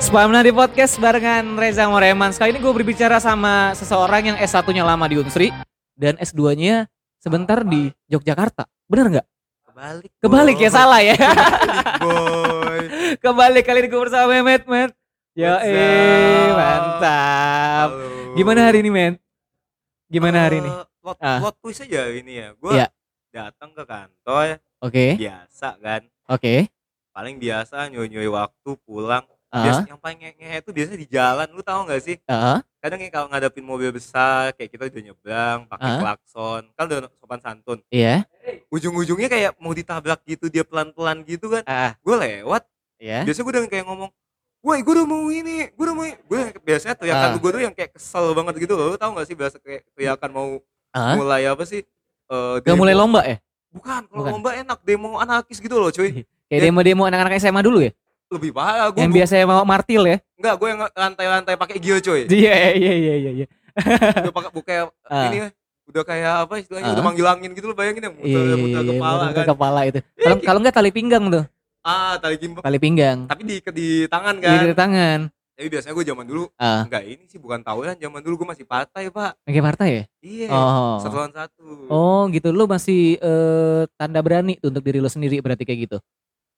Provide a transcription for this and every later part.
Spamna di podcast barengan Reza Moreman. Sekali ini gue berbicara sama seseorang yang S1-nya lama di Unsri dan S2-nya sebentar di Yogyakarta. Bener nggak? Kebalik. Kebalik ya boy. salah ya. Kebalik, boy. Kebalik kali ini gue bersama Mehmet, Met. Ya eh, mantap. Halo. Gimana hari ini, Men? Gimana hari ini? Eh, Plot, Ah. plot twist aja ini ya. Gue Iya. datang ke kantor Oke, biasa kan. oke. Paling biasa nyoy-nyoy waktu pulang. Biasa yang paling ngehe itu biasa di jalan. Lu tahu nggak sih? ah, Kadang kayak kalau ngadepin mobil besar kayak kita udah nyebrang pakai Ah. klakson. Kan udah sopan santun. iya. Ujung-ujungnya kayak mau ditabrak gitu dia pelan-pelan gitu kan. Ah, Gue lewat iya. biasa gue udah kayak ngomong Woi, gue udah mau ini, gue udah mau ini. Gue biasanya teriakan Ah. gue tuh yang kayak kesel banget gitu loh. Lu tau gak sih biasa kayak teriakan mau Ah, mulai apa sih? Eh, gak mulai lomba ya? Bukan, kalau lomba enak demo anarkis gitu loh, cuy. Kayak Ya. demo-demo anak-anak SMA dulu ya? Lebih parah gue. Yang biasanya mau martil ya? Enggak, gue yang lantai-lantai pakai gear, cuy. Iya, iya, iya, iya, iya. udah pakai bukan Ah. ini ya. Udah kayak apa istilahnya? Ah. Udah manggil angin gitu loh, bayangin ya, Iya, muter, iya, muter iya, kepala muter kan. kepala itu. Kalau kalau nggak tali pinggang tuh, Ah, tali gimbal. tali pinggang. Tapi di di tangan Di, kan. di tangan. Jadi biasanya gue zaman dulu Ah, enggak ini sih bukan tawuran, zaman dulu gue masih partai, Pak. pakai partai ya? Iya. Oh. Satu lawan satu. Oh, gitu. Lu masih eh, tanda berani tuh untuk diri lu sendiri berarti kayak gitu.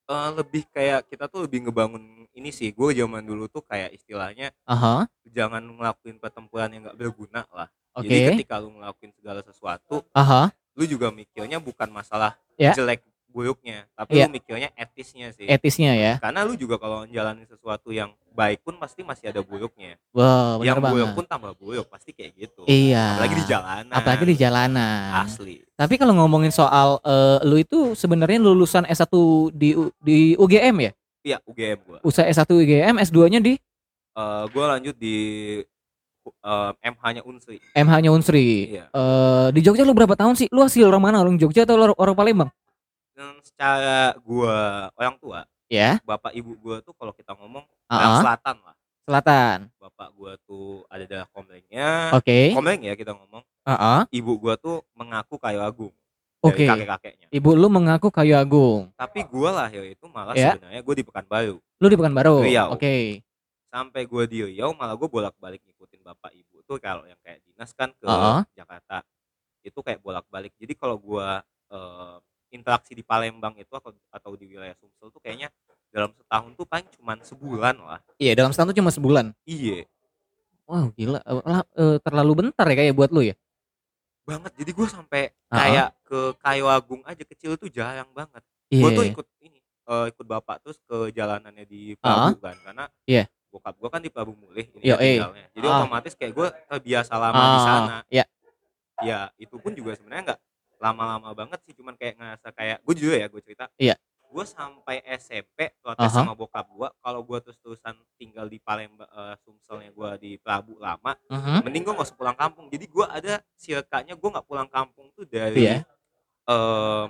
Eh, lebih kayak kita tuh lebih ngebangun ini sih gue zaman dulu tuh kayak istilahnya Aha. jangan ngelakuin pertempuran yang nggak berguna lah Oke. jadi ketika lu ngelakuin segala sesuatu Aha. lu juga mikirnya bukan masalah Ya. jelek buruknya tapi Ya. lu mikirnya etisnya sih Etisnya ya. karena lu juga kalau jalanin sesuatu yang baik pun pasti masih ada buruknya Wow, yang banget. pun tambah buruk pasti kayak gitu Iya. apalagi di jalanan Apalagi di jalanan. asli Tapi kalau ngomongin soal eh, lu itu sebenarnya lulusan S1 di di UGM ya? iya UGM gue Usai S1 UGM, S2-nya di Eh gue lanjut di eh, MH-nya Unsri MH-nya Unsri. Iya. Eh, di Jogja lu berapa tahun sih? Lu asli orang mana? Orang Jogja atau orang, orang Palembang? Dan secara gua orang tua Ya. bapak ibu gua tuh kalau kita ngomong orang ah. selatan lah Selatan. bapak gua tuh ada daerah komplengnya Oke. kompleng ya kita ngomong Heeh. ibu gua tuh mengaku kayu agung Oke. dari kakek kakeknya Ibu lu mengaku Kayu Agung. tapi gua lahir itu malah Ya. sebenarnya gua di Pekanbaru Lu di Pekanbaru. Riau. Oke. sampai gua di Riau malah gua bolak balik ngikutin bapak ibu tuh kalau yang kayak dinas kan ke Ah, ah. Jakarta itu kayak bolak balik jadi kalau gua eh, interaksi di Palembang itu atau, atau di wilayah Sumsel tuh kayaknya dalam setahun tuh paling cuman sebulan lah Iya, dalam setahun tuh cuma sebulan. iya Wow, gila. Eh, eh, terlalu bentar ya kayak buat lu ya? banget jadi gue sampai ah. kayak ke Kayu Agung aja kecil tuh jarang banget Iya. gue tuh ikut ini eh, ikut bapak terus ke jalanannya di Pelabu kan karena Iya. bokap gue kan di Pelabu Mulih ini Yo, eh. tinggalnya jadi Ah. otomatis kayak gue terbiasa lama di Ah, sana Ya. ya itu pun juga sebenarnya nggak lama-lama banget sih cuman kayak ngerasa kayak gue jujur ya gue cerita Iya. gue sampai SMP protes Aha. sama bokap gue kalau gue terus-terusan tinggal di Palembang eh, Sumselnya gue di Pelabu lama Mhm. mending gue gak usah pulang kampung jadi gue ada sirkanya gue nggak pulang kampung tuh dari Iya. em,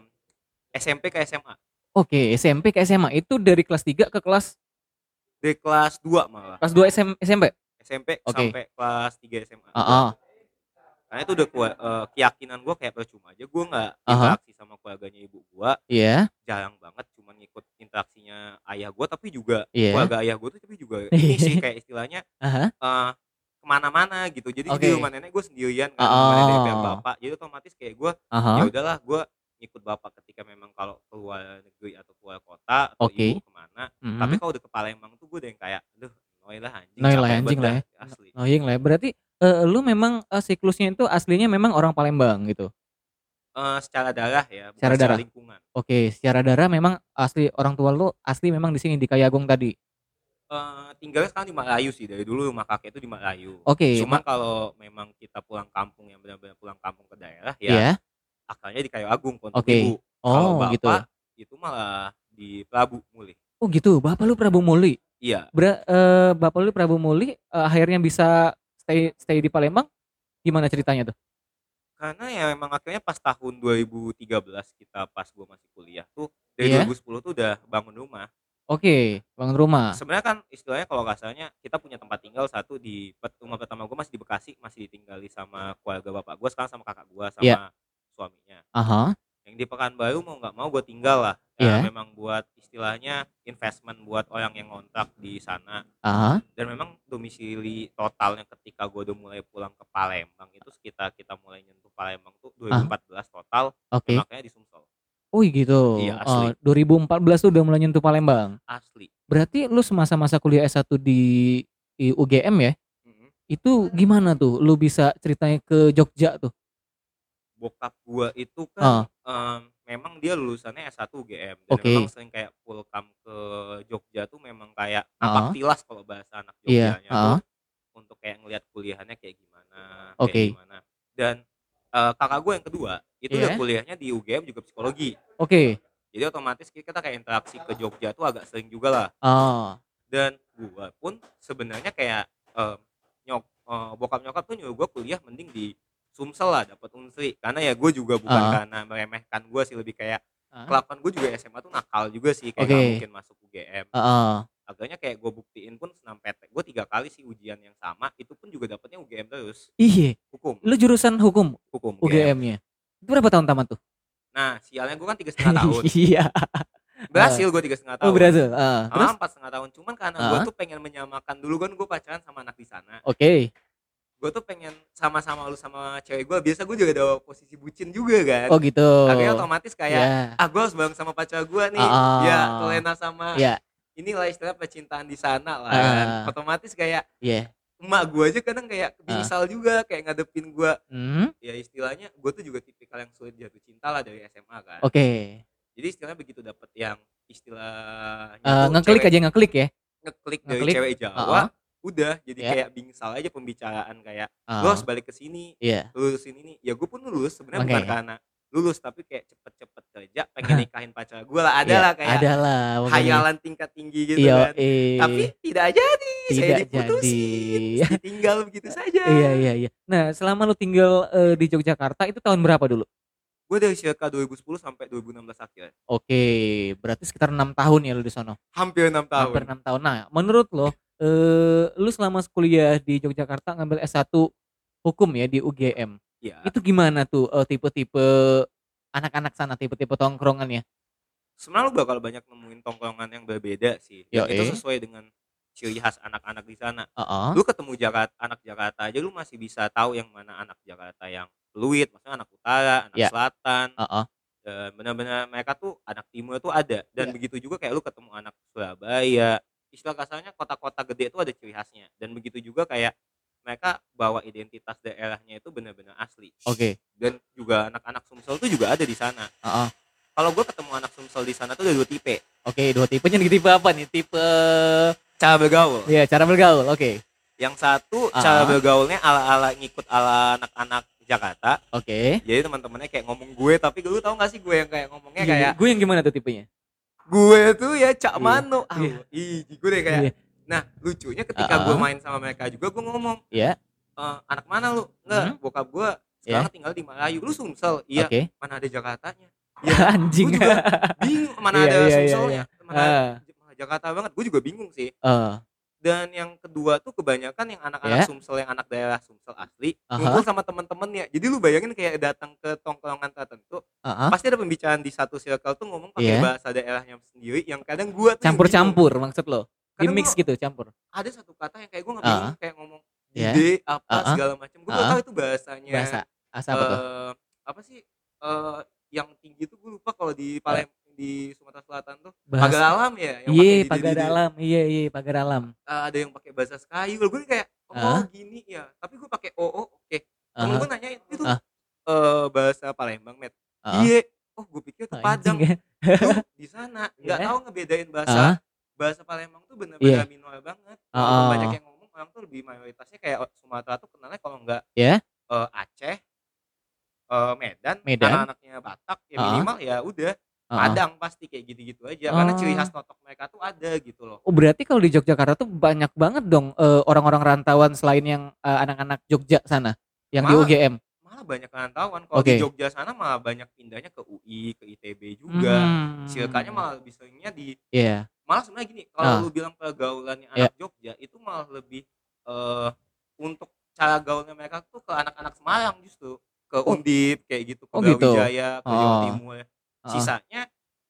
SMP ke SMA Oke, SMP ke SMA itu dari kelas 3 ke kelas dari kelas 2 malah kelas 2 SM, SMP. SMP Oke. sampai kelas 3 SMA Heeh. Karena itu udah kua- eh, keyakinan gue kayak percuma aja gue nggak Aha. interaksi sama keluarganya ibu gue Iya. jarang banget cuman ngikut interaksinya ayah gue tapi juga Iya. keluarga ayah gue tuh tapi juga ini sih kayak istilahnya Aha. eh, ke mana-mana gitu jadi Oke. di rumah nenek gue sendirian kan Oh. rumah bapak jadi otomatis kayak gue Aha. ya udahlah gue ngikut bapak ketika memang kalau keluar negeri atau keluar kota atau Oke. ibu ke mana Mhm. tapi kalau udah ke Palembang tuh gue udah yang kayak aduh noy lah anjing Noy lah, anjing lah ya. asli lah. ya. Berarti eh, lu memang eh, siklusnya itu aslinya memang orang Palembang gitu. Eh, secara darah ya bukan Secara secara, darah. lingkungan Oke, secara darah memang asli orang tua lu asli memang di sini di Kayagung tadi. Eh, tinggalnya sekarang di Melayu sih dari dulu rumah kakek itu di Melayu Oke. Cuman ma- kalau memang kita pulang kampung yang benar-benar pulang kampung ke daerah ya Iya. akalnya di Kayu Agung Pontok Oke. Ibu. Kalau Oh, bapak gitu. itu malah di Pelabu Mulih. Oh, gitu. Bapak lu Prabu Muli. Iya, Bra, eh, bapak lu Prabu Muli eh, akhirnya bisa stay stay di Palembang. Gimana ceritanya tuh? karena ya memang akhirnya pas tahun 2013 kita pas gua masih kuliah tuh dari Iya. 2010 tuh udah bangun rumah. Oke, bangun rumah. Sebenarnya kan istilahnya kalau kasarnya kita punya tempat tinggal satu di rumah pertama gua masih di Bekasi, masih ditinggali sama keluarga bapak gua sekarang sama kakak gua sama Iya. suaminya. Aha. Yang di Pekanbaru mau nggak mau gua tinggal lah ya Iya. memang buat istilahnya investment buat orang yang ngontrak di sana Ah, dan memang domisili totalnya ketika gue udah mulai pulang ke Palembang itu sekitar kita mulai nyentuh Palembang tuh 2014 total oke. makanya di Sumsel Oh gitu. Iya, asli. Eh, 2014 tuh udah mulai nyentuh Palembang. asli Berarti lu semasa-masa kuliah S1 di, di UGM ya? Mm-mm. Itu gimana tuh? Lu bisa ceritanya ke Jogja tuh? bokap gue itu kan em, memang dia lulusannya S1 UGM dan Oke. memang sering kayak full come ke Jogja tuh memang kayak Ah. napak tilas kalau bahasa anak Iya, Jogjanya tuh untuk kayak ngelihat kuliahnya kayak gimana Oke. kayak gimana dan eh, kakak gue yang kedua itu udah Iya. kuliahnya di UGM juga psikologi Oke. jadi otomatis kita kayak interaksi ke Jogja tuh agak sering juga lah Ah, dan gue pun sebenarnya kayak em, nyok eh, bokap nyokap tuh nyuruh gue kuliah mending di Sumsel lah dapat unsri karena ya gue juga bukan Ah. karena meremehkan gue sih lebih kayak ah, kelakuan gue juga SMA tuh nakal juga sih kayak nggak mungkin masuk UGM ah, ah. agaknya kayak gue buktiin pun senam PT gue tiga kali sih ujian yang sama itu pun juga dapetnya UGM terus Iya. hukum Lu jurusan hukum hukum UGM. UGM-nya. Itu berapa tahun tamat tuh? nah sialnya gue kan tiga setengah tahun Iya. berhasil gue tiga setengah Oh, tahun berhasil. Ah, terus? sama empat setengah tahun cuman karena gue Ah. tuh pengen menyamakan dulu kan gue pacaran sama anak di sana Oke. Gue tuh pengen sama-sama lu sama cewek gue biasa gue juga ada posisi bucin juga kan Oh gitu. akhirnya otomatis kayak Ya. ah gue harus bareng sama pacar gue nih Ah. ya kelena sama Ya. inilah istilah percintaan di sana lah Ah. kan otomatis kayak Iya. emak gue aja kadang kayak bingsal juga kayak ngadepin gue Hmm, ya istilahnya gue tuh juga tipikal yang sulit jatuh cinta lah dari SMA kan Oke. jadi istilahnya begitu dapet yang istilahnya Eh, tuh ngeklik cewek- aja ngeklik ya. ngeklik dari ngeklik. cewek Jawa Ah. Udah jadi Ya. kayak bingsal aja pembicaraan kayak lo harus balik ke sini Iya. lulusin ini ya gue pun lulus sebenarnya Oke. bukan karena lulus tapi kayak cepet-cepet kerja pengen nikahin pacar gue lah ada Iya, lah kayak ada lah hayalan tingkat tinggi gitu Iya, kan eh. tapi tidak jadi saya Tidak diputusin jadi. ditinggal begitu saja Iya, iya, iya. Nah, selama lu tinggal eh, di Yogyakarta itu tahun berapa dulu? Gue dari circa 2010 sampai 2016 akhir Oke, berarti sekitar enam tahun ya lu di sono. hampir enam tahun Hampir enam tahun. Nah, menurut lo, eh, lu selama kuliah di Yogyakarta ngambil S1 hukum ya di UGM. ya Itu gimana tuh eh, tipe-tipe anak-anak sana, tipe-tipe tongkrongannya? sebenarnya lu bakal banyak nemuin tongkrongan yang berbeda sih dan Yoi. itu sesuai dengan ciri khas anak-anak di sana Heeh. lu ketemu Jakarta anak Jakarta aja lu masih bisa tahu yang mana anak Jakarta yang fluid maksudnya anak utara anak Ya. selatan Heeh. dan benar-benar mereka tuh anak timur tuh ada dan Ya. begitu juga kayak lu ketemu anak Surabaya istilah kasarnya kota-kota gede itu ada ciri khasnya dan begitu juga kayak mereka bawa identitas daerahnya itu benar-benar asli Oke. dan juga anak-anak Sumsel tuh juga ada di sana Heeh. kalau gue ketemu anak Sumsel di sana tuh ada dua tipe Oke, dua tipenya nih tipe apa nih? Tipe cara bergaul ya cara bergaul. Oke. yang satu Ah. cara bergaulnya ala-ala ngikut ala anak-anak Jakarta Oke. jadi teman-temannya kayak ngomong gue tapi lu tau gak sih gue yang kayak ngomongnya Iya, kayak gue yang gimana tuh tipenya? gue tuh ya cak Iya, mano ah iya. ih gue deh kayak Iya. nah lucunya ketika gue Ah. main sama mereka juga gue ngomong Iya. "Eh, anak mana lu enggak Hmm. bokap gue sekarang tinggal di Melayu lu Sumsel iya Oke. mana ada Jakartanya Anjing. Gua juga bingung mana Iya, ada iya, iya, Sumselnya mana Ah. Jakarta banget gue juga bingung sih Eh, dan yang kedua tuh kebanyakan yang anak-anak Ya. Sumsel yang anak daerah Sumsel asli Aha. ngumpul sama temen-temennya jadi lu bayangin kayak datang ke tongkrongan tertentu uh-uh. pasti ada pembicaraan di satu circle tuh ngomong pakai Iya. bahasa daerahnya sendiri yang kadang gua tuh Campur-campur maksud lo. Di mix gua gitu, campur. ada satu kata yang kayak gue nggak Ah. kayak ngomong Iya. ide apa Ah. segala macam Ah. nggak tahu itu bahasanya Bahasa asa apa tuh? eh, apa sih eh, yang tinggi tuh gue lupa kalau di Palem di Sumatera Selatan tuh pagar Bahasa alam ya yang Iya, pagar alam. Iya, iya, pagar alam. Eh, ada yang pakai bahasa Sekayu gue kayak oh Ah. gini ya tapi gue pakai oo oke temen Aha. gue nanyain itu Ah. eh, bahasa Palembang met Ah. iya oh gue pikir tuh Anjing Padang ya. di sana nggak Iya. tahu ngebedain Ah. bahasa bahasa Palembang tuh Iya. bener-bener minor banget Ah, Walaupun ah. banyak yang ngomong orang tuh lebih mayoritasnya kayak Sumatera tuh kenalnya kalau nggak Ya. eh, Aceh eh, Medan, Medan. anak-anaknya Batak ya minimal ya udah Ah. Padang pasti kayak gitu-gitu aja karena ciri Oh. khas totok mereka tuh ada gitu loh Oh, berarti kalau di Yogyakarta tuh banyak banget dong eh, orang-orang rantauan selain yang eh, anak-anak Jogja sana yang di Malah- UGM. malah banyak rantauan kalau Oke. di Jogja sana malah banyak pindahnya ke UI ke ITB juga Hmm. circle-nya malah lebih seringnya di Iya. malah sebenarnya gini kalau Ah. lu bilang pergaulannya Iya. anak Jogja itu malah lebih eh untuk cara gaulnya mereka tuh ke anak-anak Semarang justru ke. Undip kayak gitu ke Oh, gitu. Brawijaya ke Jawa Oh. Timur Heeh. sisanya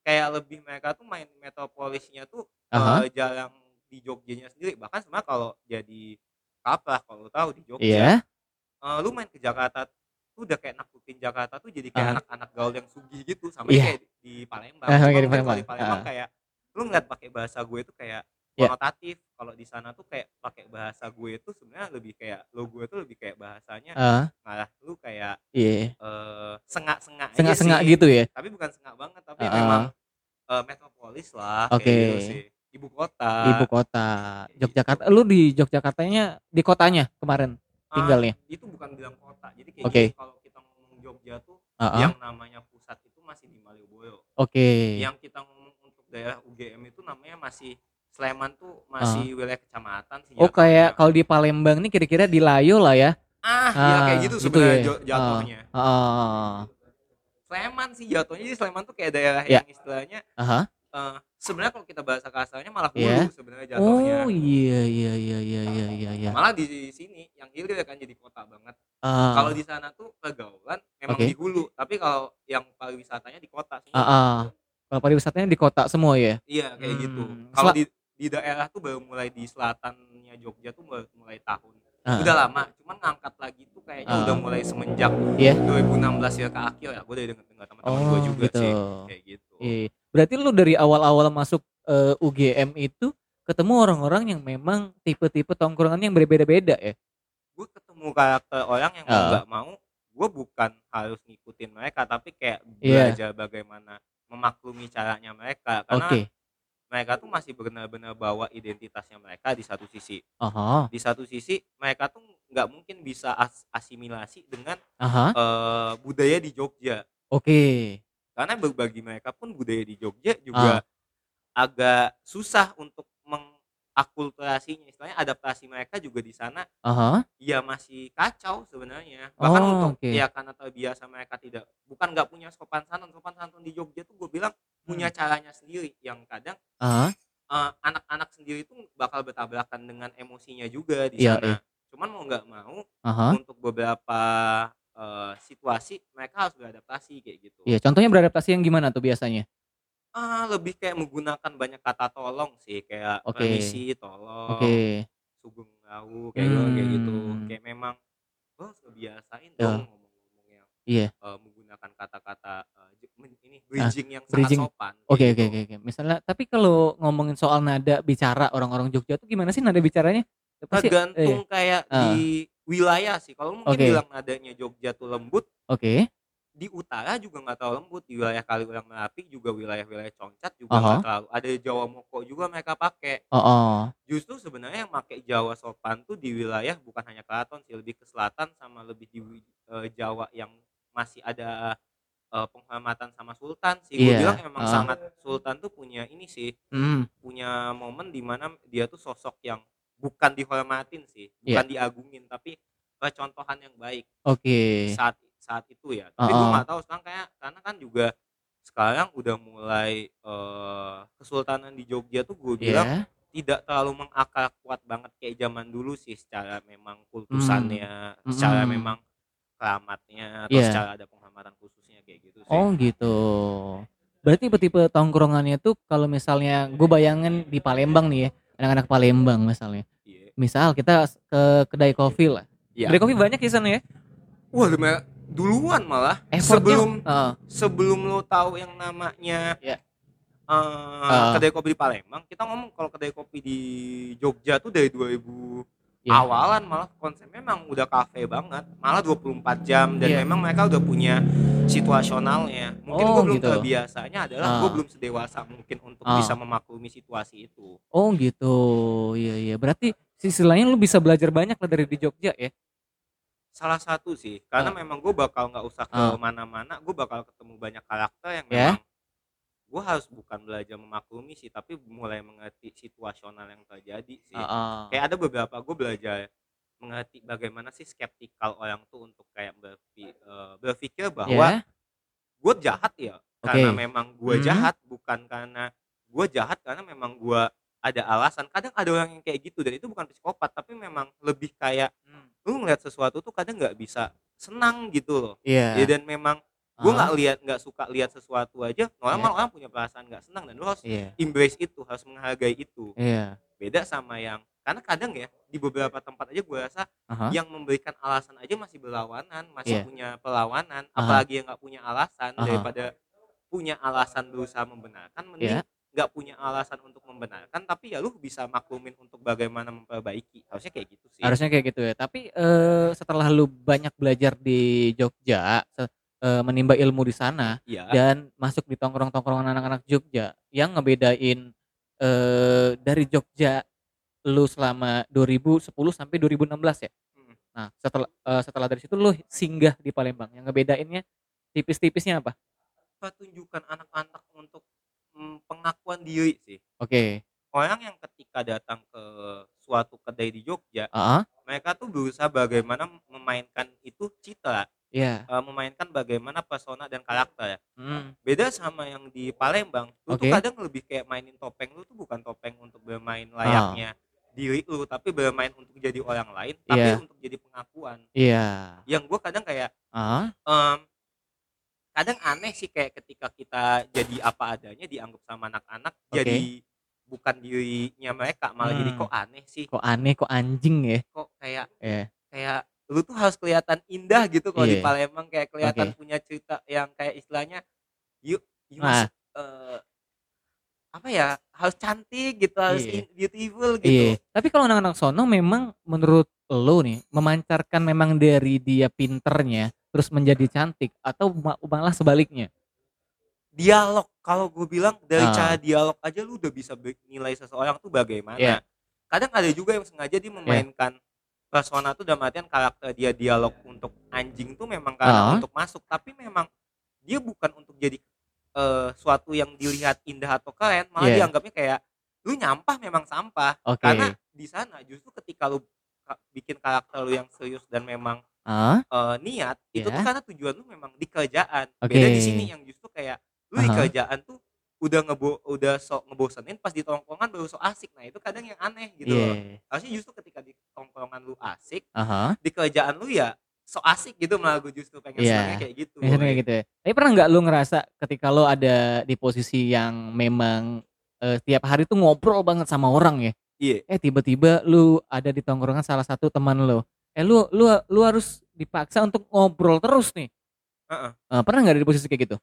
kayak lebih mereka tuh main metropolisnya tuh Aha. eh, jarang di Jogjanya sendiri bahkan sebenarnya kalau jadi kaprah kalau lu tahu di Jogja Iya. eh, lu main ke Jakarta tuh udah kayak naklukin Jakarta tuh jadi kayak anak-anak gaul yang sugih gitu sama Iya. kayak di Palembang Ah, cuma kayak di mungkin kalau Palembang, di Palembang heeh. kayak lu ngeliat pakai bahasa gue tuh kayak Iya. konotatif kalau di sana tuh kayak pakai bahasa gue tuh sebenarnya lebih kayak lo gue tuh lebih kayak bahasanya Heeh. malah lu kayak Iya. eh sengak-sengak Sengak-sengak sih gitu ya? tapi bukan sengak banget tapi Heeh. memang eh, metropolis lah kayak Oke. gitu sih ibu kota Ibu kota. Yogyakarta. gitu. Lu di Yogyakartanya di kotanya kemarin Ah, tinggalnya? itu bukan bilang kota jadi kayak gini kalau kita ngomong Jogja tuh Heeh. yang namanya pusat itu masih di Malioboro Oke. yang kita ngomong untuk daerah UGM itu namanya masih Sleman tuh masih wilayah kecamatan sih Oh kayak kalau di Palembang nih kira-kira di Layo lah ya? ah, ya kayak Ah, gitu gitu sebenarnya ya? jo- jatuhnya Heeh. Sleman sih jatuhnya jadi Sleman tuh kayak daerah Ya. yang istilahnya Aha. eh, sebenarnya kalau kita bahasa kasarnya malah Ya. hulu sebenarnya jatuhnya Oh iya iya iya iya iya iya iya. malah di sini yang hilir kan jadi kota banget Ah. kalau di sana tuh pergaulan memang Oke. di hulu tapi kalau yang pariwisatanya di kota semua Ah, ah. Kalau pariwisatanya di kota semua ya? iya kayak Hmm. gitu kalau di di daerah tuh baru mulai di selatannya Jogja tuh baru mulai tahun Ah. udah lama cuman ngangkat lagi tuh kayaknya Ah. udah mulai semenjak Iya. 2016 ya ke akhir ya gue udah denger dengar teman-teman gue Oh juga gitu. sih kayak gitu Iya. Berarti lu dari awal-awal masuk eh, UGM itu ketemu orang-orang yang memang tipe-tipe tongkrongan yang berbeda-beda ya? gue ketemu karakter orang yang Ah. nggak mau gue bukan harus ngikutin mereka tapi kayak Iya. belajar bagaimana memaklumi caranya mereka karena Oke. Mereka tuh masih benar-benar bawa identitasnya mereka di satu sisi Aha. di satu sisi mereka tuh nggak mungkin bisa as- asimilasi dengan Aha. eh, budaya di Jogja Oke. karena bagi mereka pun budaya di Jogja juga agak susah untuk mengakulturasinya istilahnya adaptasi mereka juga di sana Aha. ya masih kacau sebenarnya bahkan Oh, untuk oke. ya karena terbiasa mereka tidak bukan nggak punya sopan santun sopan santun di Jogja tuh gue bilang punya Hmm. caranya sendiri yang kadang Aha. eh, anak-anak sendiri tuh bakal bertabrakan dengan emosinya juga di Iya, sana iya. cuman mau nggak mau Aha. untuk beberapa eh, situasi mereka harus beradaptasi kayak gitu Iya, contohnya beradaptasi yang gimana tuh biasanya? Ah lebih kayak menggunakan banyak kata tolong sih kayak Oke. permisi tolong Oke. sugeng tahu kayak gitu kayak gitu Hmm. kayak memang lo harus ngebiasain Ya. dong ngomong-ngomong yang Iya. eh, menggunakan kata-kata men- ini bridging yang bridging. sangat sopan kayak Oke, gitu. oke, oke, oke. Misalnya, tapi kalau ngomongin soal nada bicara orang-orang Jogja tuh gimana sih nada bicaranya? Tergantung Eh, kayak Ah. di wilayah sih kalau mungkin Oke. bilang nadanya Jogja tuh lembut Oke. Di utara juga nggak terlalu lembut di wilayah Kaliurang Merapi juga wilayah-wilayah Concat juga Aha. nggak terlalu ada Jawa Moko juga mereka pakai oh. justru sebenarnya yang pakai Jawa sopan tuh di wilayah bukan hanya keraton sih lebih ke selatan sama lebih di eh, Jawa yang masih ada eh, penghormatan sama Sultan sih gue Iya, bilang emang ah. sangat Sultan tuh punya ini sih Hmm. punya momen di mana dia tuh sosok yang bukan dihormatin sih Iya. bukan diagungin tapi contohan yang baik Oke. saat saat itu ya tapi gue Uh-uh. nggak tahu sekarang kayak karena kan juga sekarang udah mulai eh, kesultanan di Jogja tuh gue bilang Iya. tidak terlalu mengakar kuat banget kayak zaman dulu sih secara memang kultusannya Hmm. secara memang keramatnya atau Iya. secara ada penghormatan khususnya kayak gitu sih Oh gitu. Berarti tipe-tipe tongkrongannya tuh kalau misalnya gue bayangin di Palembang nih ya, anak-anak Palembang misalnya. Iya. Misal kita ke kedai kopi lah. Iya. Kedai kopi banyak di sana ya. wah demi- duluan malah Effortnya, sebelum Heeh. sebelum lo tahu yang namanya Iya. eh, Ah. kedai kopi di Palembang kita ngomong kalau kedai kopi di Jogja tuh dari 2000 Iya. awalan malah konsepnya memang udah kafe banget malah 24 jam dan Iya. memang mereka udah punya situasionalnya mungkin Oh, gue belum gitu. terbiasanya adalah Ah. gue belum sedewasa mungkin untuk Ah. bisa memaklumi situasi itu Oh gitu. Iya iya. Berarti sisi lain lu bisa belajar banyak lah dari di Jogja ya. Salah satu sih karena memang gue bakal nggak usah ke mana-mana gue bakal ketemu banyak karakter yang Ya. memang gue harus bukan belajar memaklumi sih tapi mulai mengerti situasional yang terjadi sih Heeh. kayak ada beberapa gue belajar mengerti bagaimana sih skeptikal orang tuh untuk kayak berpi- eh, berpikir bahwa Ya. gue jahat ya karena Oke. memang gue Mhm. jahat bukan karena gue jahat karena memang gue ada alasan kadang ada orang yang kayak gitu dan itu bukan psikopat tapi memang lebih kayak Hmm. lu ngeliat sesuatu tuh kadang nggak bisa senang gitu loh Iya. ya dan memang gue nggak Heeh. lihat nggak suka lihat sesuatu aja Iya. normal orang punya perasaan nggak senang dan lu harus Iya. embrace itu harus menghargai itu Iya. beda sama yang karena kadang ya di beberapa tempat aja gue rasa hah. yang memberikan alasan aja masih berlawanan masih Iya. punya perlawanan hah. apalagi yang nggak punya alasan hah. daripada punya alasan berusaha membenarkan mending Iya. Nggak punya alasan untuk membenarkan tapi ya lu bisa maklumin untuk bagaimana memperbaiki harusnya kayak gitu sih Harusnya kayak gitu ya. Tapi, eee, setelah lu banyak belajar di Jogja, eee, menimba ilmu di sana iya dan masuk di tongkrong-tongkrongan anak-anak Jogja, yang ngebedain, eee, dari Jogja lu selama 2010 sampai 2016 ya? Mhm. Nah, setel eee, setelah dari situ lu singgah di Palembang, yang ngebedainnya tipis-tipisnya apa? pertunjukan anak-anak untuk, mmm, pengakuan diri sih Oke. orang yang ketika datang ke suatu kedai di Jogja Heeh. mereka tuh berusaha bagaimana memainkan itu citra Iya. eee, memainkan bagaimana persona dan karakter ya Mhm. beda sama yang di Palembang lu tuh Oke. kadang lebih kayak mainin topeng lu tuh bukan topeng untuk bermain Oh. layaknya diri lu tapi bermain untuk jadi orang lain tapi Iya. untuk jadi pengakuan Iya. yang gua kadang kayak Heeh. mmm, kadang aneh sih kayak ketika kita jadi apa adanya dianggap sama anak-anak Oke. jadi bukan dirinya mereka malah jadi Mmm. kok aneh sih Kok aneh, kok anjing ya? kok kayak Iya. kayak lu tuh harus kelihatan indah gitu kalau di Iya. Palembang kayak kelihatan Oke. punya cerita yang kayak istilahnya you you Nah. must, eee, apa ya harus cantik gitu harus in beautiful gitu Tapi kalau anak-anak sono memang menurut lu nih, memancarkan memang dari dia pinternya, terus menjadi cantik atau ma malah sebaliknya? dialog kalau gue bilang dari cara Ah. dialog aja lu udah bisa nilai seseorang tuh bagaimana Iya. kadang ada juga yang sengaja dia Iya. memainkan persona tuh dalam artian karakter dia dialog untuk anjing tuh memang karena Heeh. untuk masuk tapi memang dia bukan untuk jadi, eee, suatu yang dilihat indah atau keren malah Iya. dianggapnya kayak lu nyampah memang sampah Oke. karena di sana justru ketika lu bikin karakter lu yang serius dan memang, Heeh. eee, niat itu tuh Iya. karena tujuan lu memang di kerjaan beda di sini Oke. yang justru kayak lu di Ah hah. kerjaan tuh udah ngebo udah sok ngebosenin pas di tongkrongan baru sok asik nah itu kadang yang aneh gitu loh Iya. harusnya justru ketika di tongkrongan lu asik Ah hah. di kerjaan lu ya sok asik gitu malah gue justru pengen senangnya Iya. kayak gitu Biasanya kayak woy. gitu ya. Tapi pernah nggak lu ngerasa ketika lu ada di posisi yang memang, eee, tiap hari tuh ngobrol banget sama orang ya, Iya. eh tiba-tiba lu ada di tongkrongan salah satu teman lu, eh lu lu lu harus dipaksa untuk ngobrol terus nih. Heeh. Eee, pernah nggak ada di posisi kayak gitu?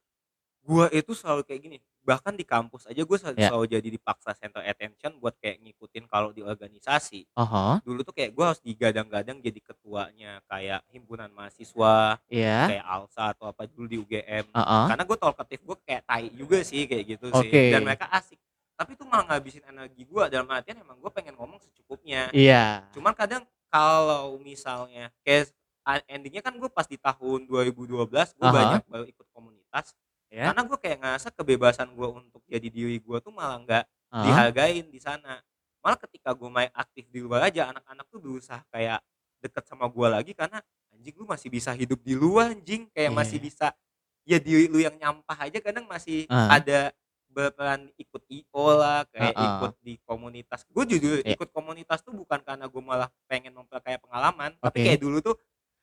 Gua itu selalu kayak gini, bahkan di kampus aja gue selalu, Ya. selalu jadi dipaksa center attention buat kayak ngikutin kalau di organisasi. Hah. Dulu tuh kayak gue harus digadang-gadang jadi ketuanya kayak himpunan mahasiswa, Iya. kayak ALSA atau apa dulu di UGM. Heeh. Karena gue talkative gue kayak tai juga sih kayak gitu sih. Oke. Dan mereka asik. Tapi itu malah ngabisin energi gue dalam artian emang gue pengen ngomong secukupnya. Iya. Cuman kadang kalau misalnya kayak endingnya kan gue pas di tahun 2012 gue banyak baru ikut komunitas Ya. karena gue kayak ngerasa kebebasan gue untuk jadi diri gue tuh malah nggak dihargain di sana malah ketika gue main aktif di luar aja anak-anak tuh berusaha kayak deket sama gue lagi karena anjing lu masih bisa hidup di luar anjing kayak masih Iya. bisa ya diri lu yang nyampah aja kadang masih Ah. ada berperan ikut IO lah kayak Heeh. ikut di komunitas gue jujur Iya. ikut komunitas tuh bukan karena gue malah pengen memperkaya pengalaman tapi Oke. kayak dulu tuh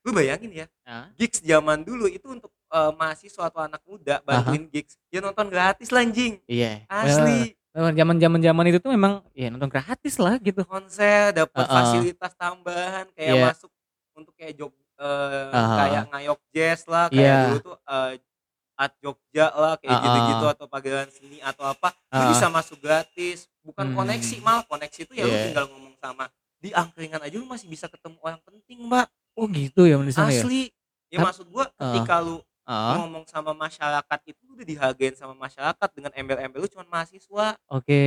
lu bayangin ya Heeh. gigs zaman dulu itu untuk eh, mahasiswa atau anak muda bantuin gigs ya nonton gratis lah anjing Iya. asli Eee, zaman-zaman zaman itu tuh memang ya nonton gratis lah gitu. konser dapat Heeh. fasilitas tambahan kayak Iya. masuk untuk kayak jog eh, Aha. kayak ngayok jazz lah kayak Iya. dulu tuh eh, Art Jogja lah kayak Heeh. gitu-gitu atau pagelaran seni atau apa lu Heeh. bisa masuk gratis bukan Hmm. koneksi malah koneksi itu ya lu Iya. tinggal ngomong sama di angkringan aja lu masih bisa ketemu orang penting mbak Oh gitu ya ya? asli ya Tap maksud gua ketika lu Heeh. ngomong sama masyarakat itu udah dihargain sama masyarakat dengan embel-embel lu cuman mahasiswa Oke.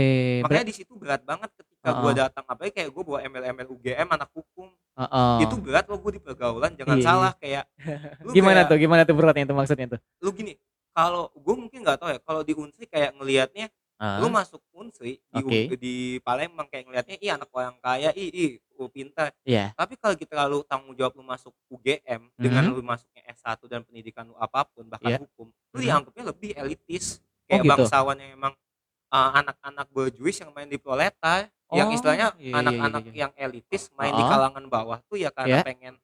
makanya Ber di situ berat banget ketika gua Heeh. datang apalagi kayak gua bawa embel-embel UGM anak hukum Heeh. itu berat loh gua di pergaulan jangan Iya, iya. salah kayak lu Gimana kayak tuh gimana tuh beratnya itu maksudnya tuh? lu gini kalau gua mungkin nggak tahu ya kalau di Unsri kayak ngelihatnya lu Heeh. masuk Unsri di Oke. U- di Palembang kayak ngelihatnya ih anak orang kaya ih ih lu pintar Iya. tapi kalau kita lu tanggung jawab lu masuk UGM dengan Mhm. lu masuknya S1 dan pendidikan lu apa pun bahkan Iya. hukum lu Mhm. dianggapnya lebih elitis Oh kayak gitu? bangsawan yang emang uh, anak-anak berjuis yang main di proletar yang Oh, istilahnya iya iya iya anak-anak iya. yang elitis main di Heeh. kalangan bawah tuh ya karena Iya. pengen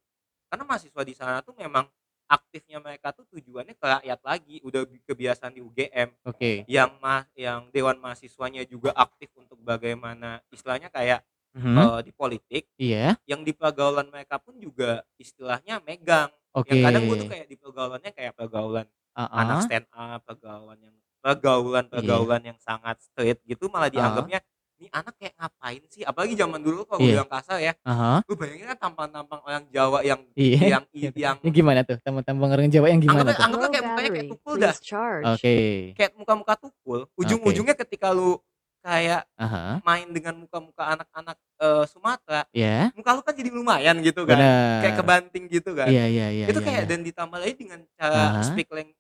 karena mahasiswa di sana tuh memang aktifnya mereka tuh tujuannya ke rakyat lagi, udah bi kebiasaan di UGM. Oke. Yang ma yang dewan mahasiswanya juga aktif untuk bagaimana istilahnya kayak, Mhm. eee, di politik, Iya. yang di pergaulan mereka pun juga istilahnya megang. Oke. Yang kadang gue tuh kayak di pergaulannya kayak pergaulan anak Heeh. stand up, pergaulan yang Iya. pergaulan-pergaulan yang sangat straight gitu malah Heeh. dianggapnya, "Nih anak kayak ngapain sih?" Apalagi zaman dulu kalau gue Iya. bilang kasar ya, Heeh. lu bayangin kan tampang-tampang orang Jawa yang Iya. yang yang Yang gimana tuh? Tampang-tampang orang Jawa yang gimana anggapnya tuh? anggapnya kayak mukanya kayak tukul dah. Oke. Kayak muka-muka tukul, ujung-ujungnya ketika lu kayak Aha. main dengan muka-muka anak-anak, eee, Sumatera, Iya. muka lu kan jadi lumayan gitu kan, kayak Bener. kebanting gitu kan. Iya iya iya Itu iya kayak iya. dan ditambah lagi dengan cara Aha. speak lang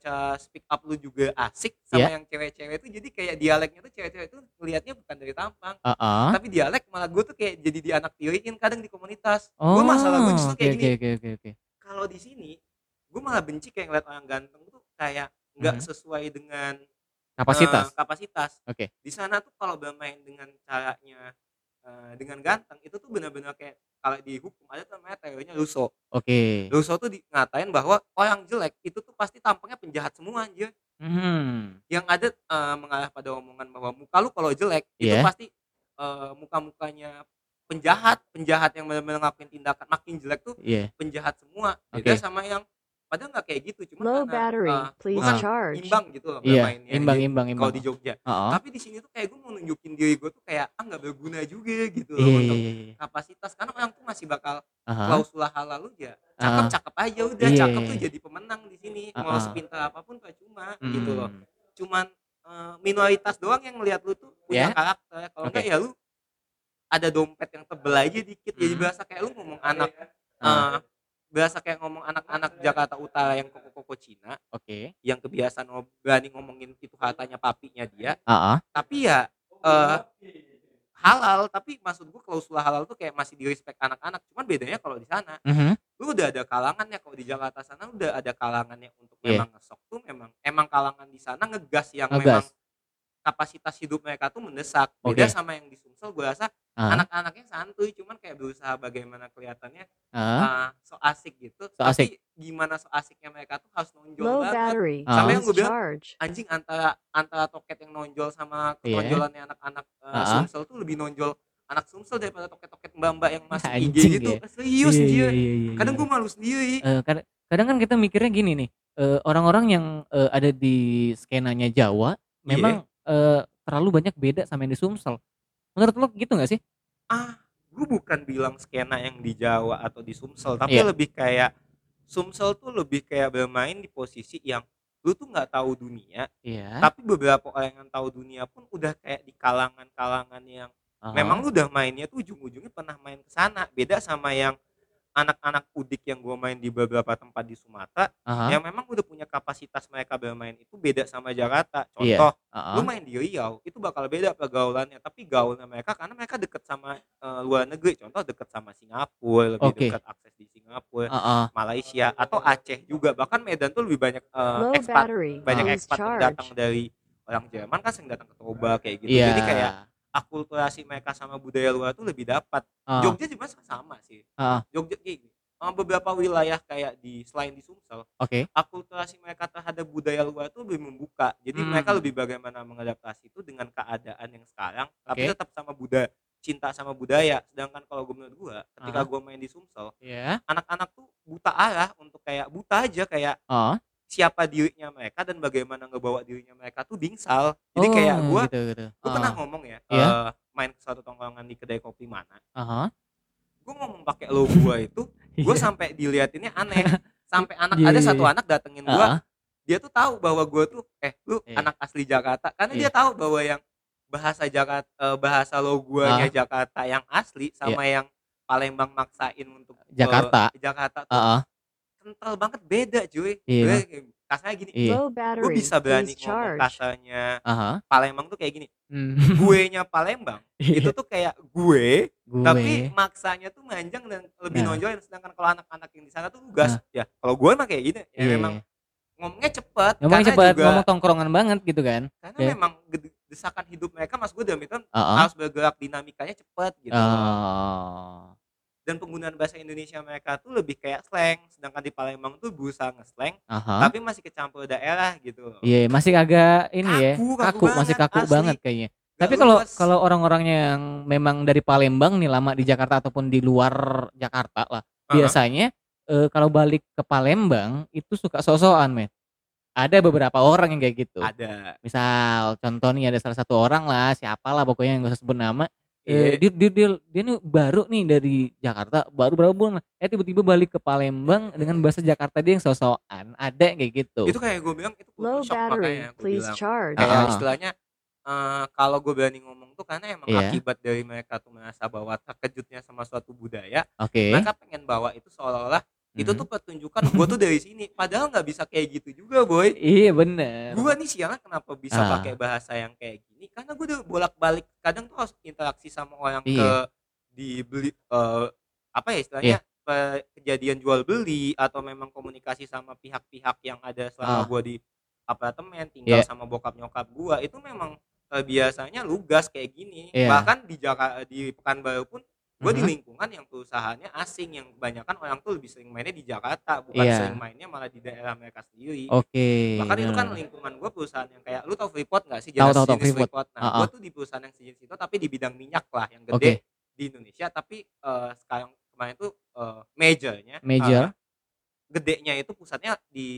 cara speak up lu juga asik sama Iya. yang cewek-cewek itu jadi kayak dialeknya tuh cewek-cewek itu ngelihatnya bukan dari tampang, Heeh. tapi dialek malah gue tuh kayak jadi dianaktiriin kadang di komunitas. Gue masalah gue Oh, justru kayak oke gini, oke oke oke. kalau di sini, gue malah benci kayak ngeliat orang ganteng tuh kayak nggak Mhm. sesuai dengan, Kapasitas. eee, kapasitas. Oke. Di sana tuh kalau bermain dengan caranya, eee, dengan ganteng itu tuh benar-benar kayak kalau di hukum ada tuh namanya teorinya Rousseau. Oke. Rousseau tuh di ngatain bahwa orang jelek itu tuh pasti tampangnya penjahat semua anjir. Mhm. Yang ada, eee, mengarah pada omongan bahwa muka lu kalau jelek itu Iya. pasti, eee, muka-mukanya penjahat, penjahat yang benar-benar ngelakuin tindakan makin jelek tuh Iya. penjahat semua. Beda sama yang padahal nggak kayak gitu, cuman Low karena, battery, eee, please gue kan charge. imbang gitu loh Iya, bermainnya imbang di imbang kalau imbang. di Jogja. Heeh. Tapi di sini tuh kayak gue mau nunjukin diri gue tuh kayak, ah, nggak berguna juga gitu loh Iya untuk iya iya. kapasitas, karena orang tuh masih bakal Aha. klausul halal lu ya Heeh. cakep-cakep aja udah, Iya cakep iya tuh jadi pemenang di sini, mau Heeh. sepintar apa pun percuma gitu loh. Mhm. Cuman, eee, minoritas doang yang ngelihat lu tuh punya Ya. karakter, kalau Oke. enggak ya lu ada dompet yang tebel aja dikit, jadi Mhm. berasa kayak lu ngomong anak, Heeh. Berasa kayak ngomong anak-anak Jakarta Utara yang koko-koko Cina, Oke. yang kebiasaan berani ngomongin itu hartanya papinya dia, Heeh. tapi ya, eee, halal, tapi maksud gue klausul halal tuh kayak masih di-respect anak-anak, cuman bedanya kalau di sana, Mhm. lu udah ada kalangannya, kalau di Jakarta sana udah ada kalangannya untuk Iya. memang ngesok tuh memang emang kalangan di sana ngegas yang memang Ngegas. Kapasitas hidup mereka tuh mendesak. Beda Oke. sama yang di Sumsel gue rasa Heeh. anak-anaknya santuy, cuman kayak berusaha bagaimana kelihatannya, Heeh. eee, so asik gitu, So asik. tapi gimana so asiknya mereka tuh harus nonjol Low banget. battery, Heeh. Sampai yang gue bilang, charge. anjing antara antara toket yang nonjol sama Iya. ketonjolannya anak-anak, eee, Heeh. Sumsel tuh lebih nonjol anak Sumsel daripada toket-toket mbak-mbak yang masuk IG Anjing gitu. ya. Serius Iya dia. iya iya iya Kadang iya. gue malu sendiri. Eee, kad kadang kan kita mikirnya gini nih, orang-orang yang, eee, ada di skenanya Jawa Iya. memang, eee, terlalu banyak beda sama yang di Sumsel. Menurut lo gitu nggak sih? Ah, gue bukan bilang skena yang di Jawa atau di Sumsel, tapi Iya. lebih kayak Sumsel tuh lebih kayak bermain di posisi yang lu tuh nggak tahu dunia, Iya. tapi beberapa orang yang tahu dunia pun udah kayak di kalangan-kalangan yang memang Heeh. lu udah mainnya tuh ujung-ujungnya pernah main ke sana. Beda sama yang anak-anak udik yang gue main di beberapa tempat di Sumatera, Aha. yang memang udah punya kapasitas mereka bermain itu beda sama Jakarta. Iya. Contoh, Heeh. lu main di Riau itu bakal beda pergaulannya, tapi gaulnya mereka karena mereka deket sama, eee, luar negeri. Contoh deket sama Singapura, lebih Oke. dekat akses di Singapura, Heeh. Malaysia, atau Aceh juga. Bahkan Medan tuh lebih banyak, ekspat battery, banyak ekspat yang datang dari orang Jerman kan sering datang ke Toba kayak gitu. Iya. Jadi kayak akulturasi mereka sama budaya luar tuh lebih dapat. Heeh. Jogja juga sama sih. Heeh. Jogja kayak gini, eee, beberapa wilayah kayak di selain di Sumsel, Oke. akulturasi mereka terhadap budaya luar tuh lebih membuka. Jadi mereka Mmm. lebih bagaimana mengadaptasi itu dengan keadaan yang sekarang, tapi tetap sama budaya cinta sama budaya. Sedangkan kalau gue menurut gue, ketika Heeh. gue main di Sumsel, Iya. anak-anak tuh buta arah untuk kayak buta aja kayak Heeh. Siapa dirinya mereka dan bagaimana ngebawa dirinya mereka tuh bingsal. Jadi kayak Oh, gue gitu gitu. gue pernah Heeh. ngomong ya, Iya. eee, main ke suatu tongkrongan di kedai kopi mana, Aha. gue ngomong pakai lo gue itu, gue Iya. sampai diliatinnya aneh. Sampai anak Iya ada iya satu anak datengin gue, Heeh. dia tuh tahu bahwa gue tuh, "Eh, lu Iya. anak asli Jakarta." Karena dia Iya. tahu bahwa yang bahasa Jakat eee, bahasa lo guanya Heeh. Jakarta yang asli sama yang Palembang maksain untuk, Jakarta. eee, Jakarta tuh Heeh. Kental banget beda cuy. Iya. Gue kayak kasarnya gini, Iya. Low gue battery, bisa berani please ngomong charge. kasarnya Aha. Palembang tuh kayak gini, Mmm. guenya Palembang itu Iya. tuh kayak gue, tapi Gue. maksanya tuh manjang dan lebih Nah. nonjolin. Sedangkan kalau anak-anak yang di sana tuh lugas. Nah. Ya, kalau gue mah kayak gini, ya Iya. memang ngomongnya cepet Ngomongnya karena cepet, juga ngomong tongkrongan banget gitu kan. karena Ya. memang ged desakan hidup mereka maksud gue dalam itu Heeh. harus bergerak dinamikanya cepet gitu. Oh. Dan penggunaan bahasa Indonesia mereka tuh lebih kayak slang, sedangkan di Palembang tuh berusaha nge-slang, Aha. tapi masih kecampur daerah gitu. Iya, masih agak ini ya, Kaku, kaku kaku, masih banget, kaku asli. banget kayaknya. Gak Tapi kalau kalau orang-orangnya yang memang dari Palembang nih lama di Jakarta ataupun di luar Jakarta lah, Heeh. biasanya eh, kalau balik ke Palembang itu suka sosokan, men. Ada beberapa orang yang kayak gitu. Ada. Misal contoh nih ada salah satu orang lah, siapalah pokoknya yang gak usah sebut nama. Iya. Eh, dia, dia, dia, dia nih baru nih dari Jakarta, baru berapa bulan. Eh tiba-tiba balik ke Palembang dengan bahasa Jakarta dia yang sosokan. Ada yang kayak gitu. Itu kayak gue bilang itu Low shock makanya battery, gue please bilang. charge. Kayak Ah. istilahnya eh, kalau gue berani ngomong tuh karena emang Iya. akibat dari mereka tuh merasa bahwa terkejutnya sama suatu budaya, Oke. mereka pengen bawa itu seolah-olah itu Mhm. tuh pertunjukan gue tuh dari sini. Padahal nggak bisa kayak gitu juga, boy. Iya bener. Gue nih siangnya kenapa bisa Ah. pakai bahasa yang kayak gini? Karena gue udah bolak-balik. Kadang tuh harus interaksi sama orang ke Iya. dibeli eh, apa ya istilahnya pe- kejadian jual beli atau memang komunikasi sama pihak-pihak yang ada selama Ah. gue di apartemen tinggal Iya. sama bokap nyokap gue itu memang eh, biasanya lugas kayak gini Iya. bahkan di Jakarta di Pekanbaru pun gue di Mhm. lingkungan yang perusahaannya asing yang kebanyakan orang tuh lebih sering mainnya di Jakarta bukan Iya. sering mainnya malah di daerah mereka sendiri Oke. bahkan itu kan lingkungan gue perusahaan yang kayak lu tau Freeport gak sih jenis tahu, jenis Freeport. Freeport nah Ah, gue tuh di perusahaan yang sejenis itu tapi di bidang minyak lah yang gede di Indonesia tapi eh, sekarang kemarin tuh eh, majornya Major. eh, gedenya itu pusatnya di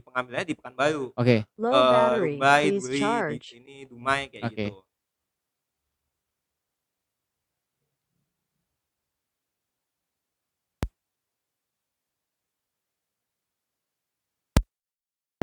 pengambilannya di Pekanbaru Oke. Low eh, battery, Rumbai, please Duri, di charge. sini Dumai kayak Oke. gitu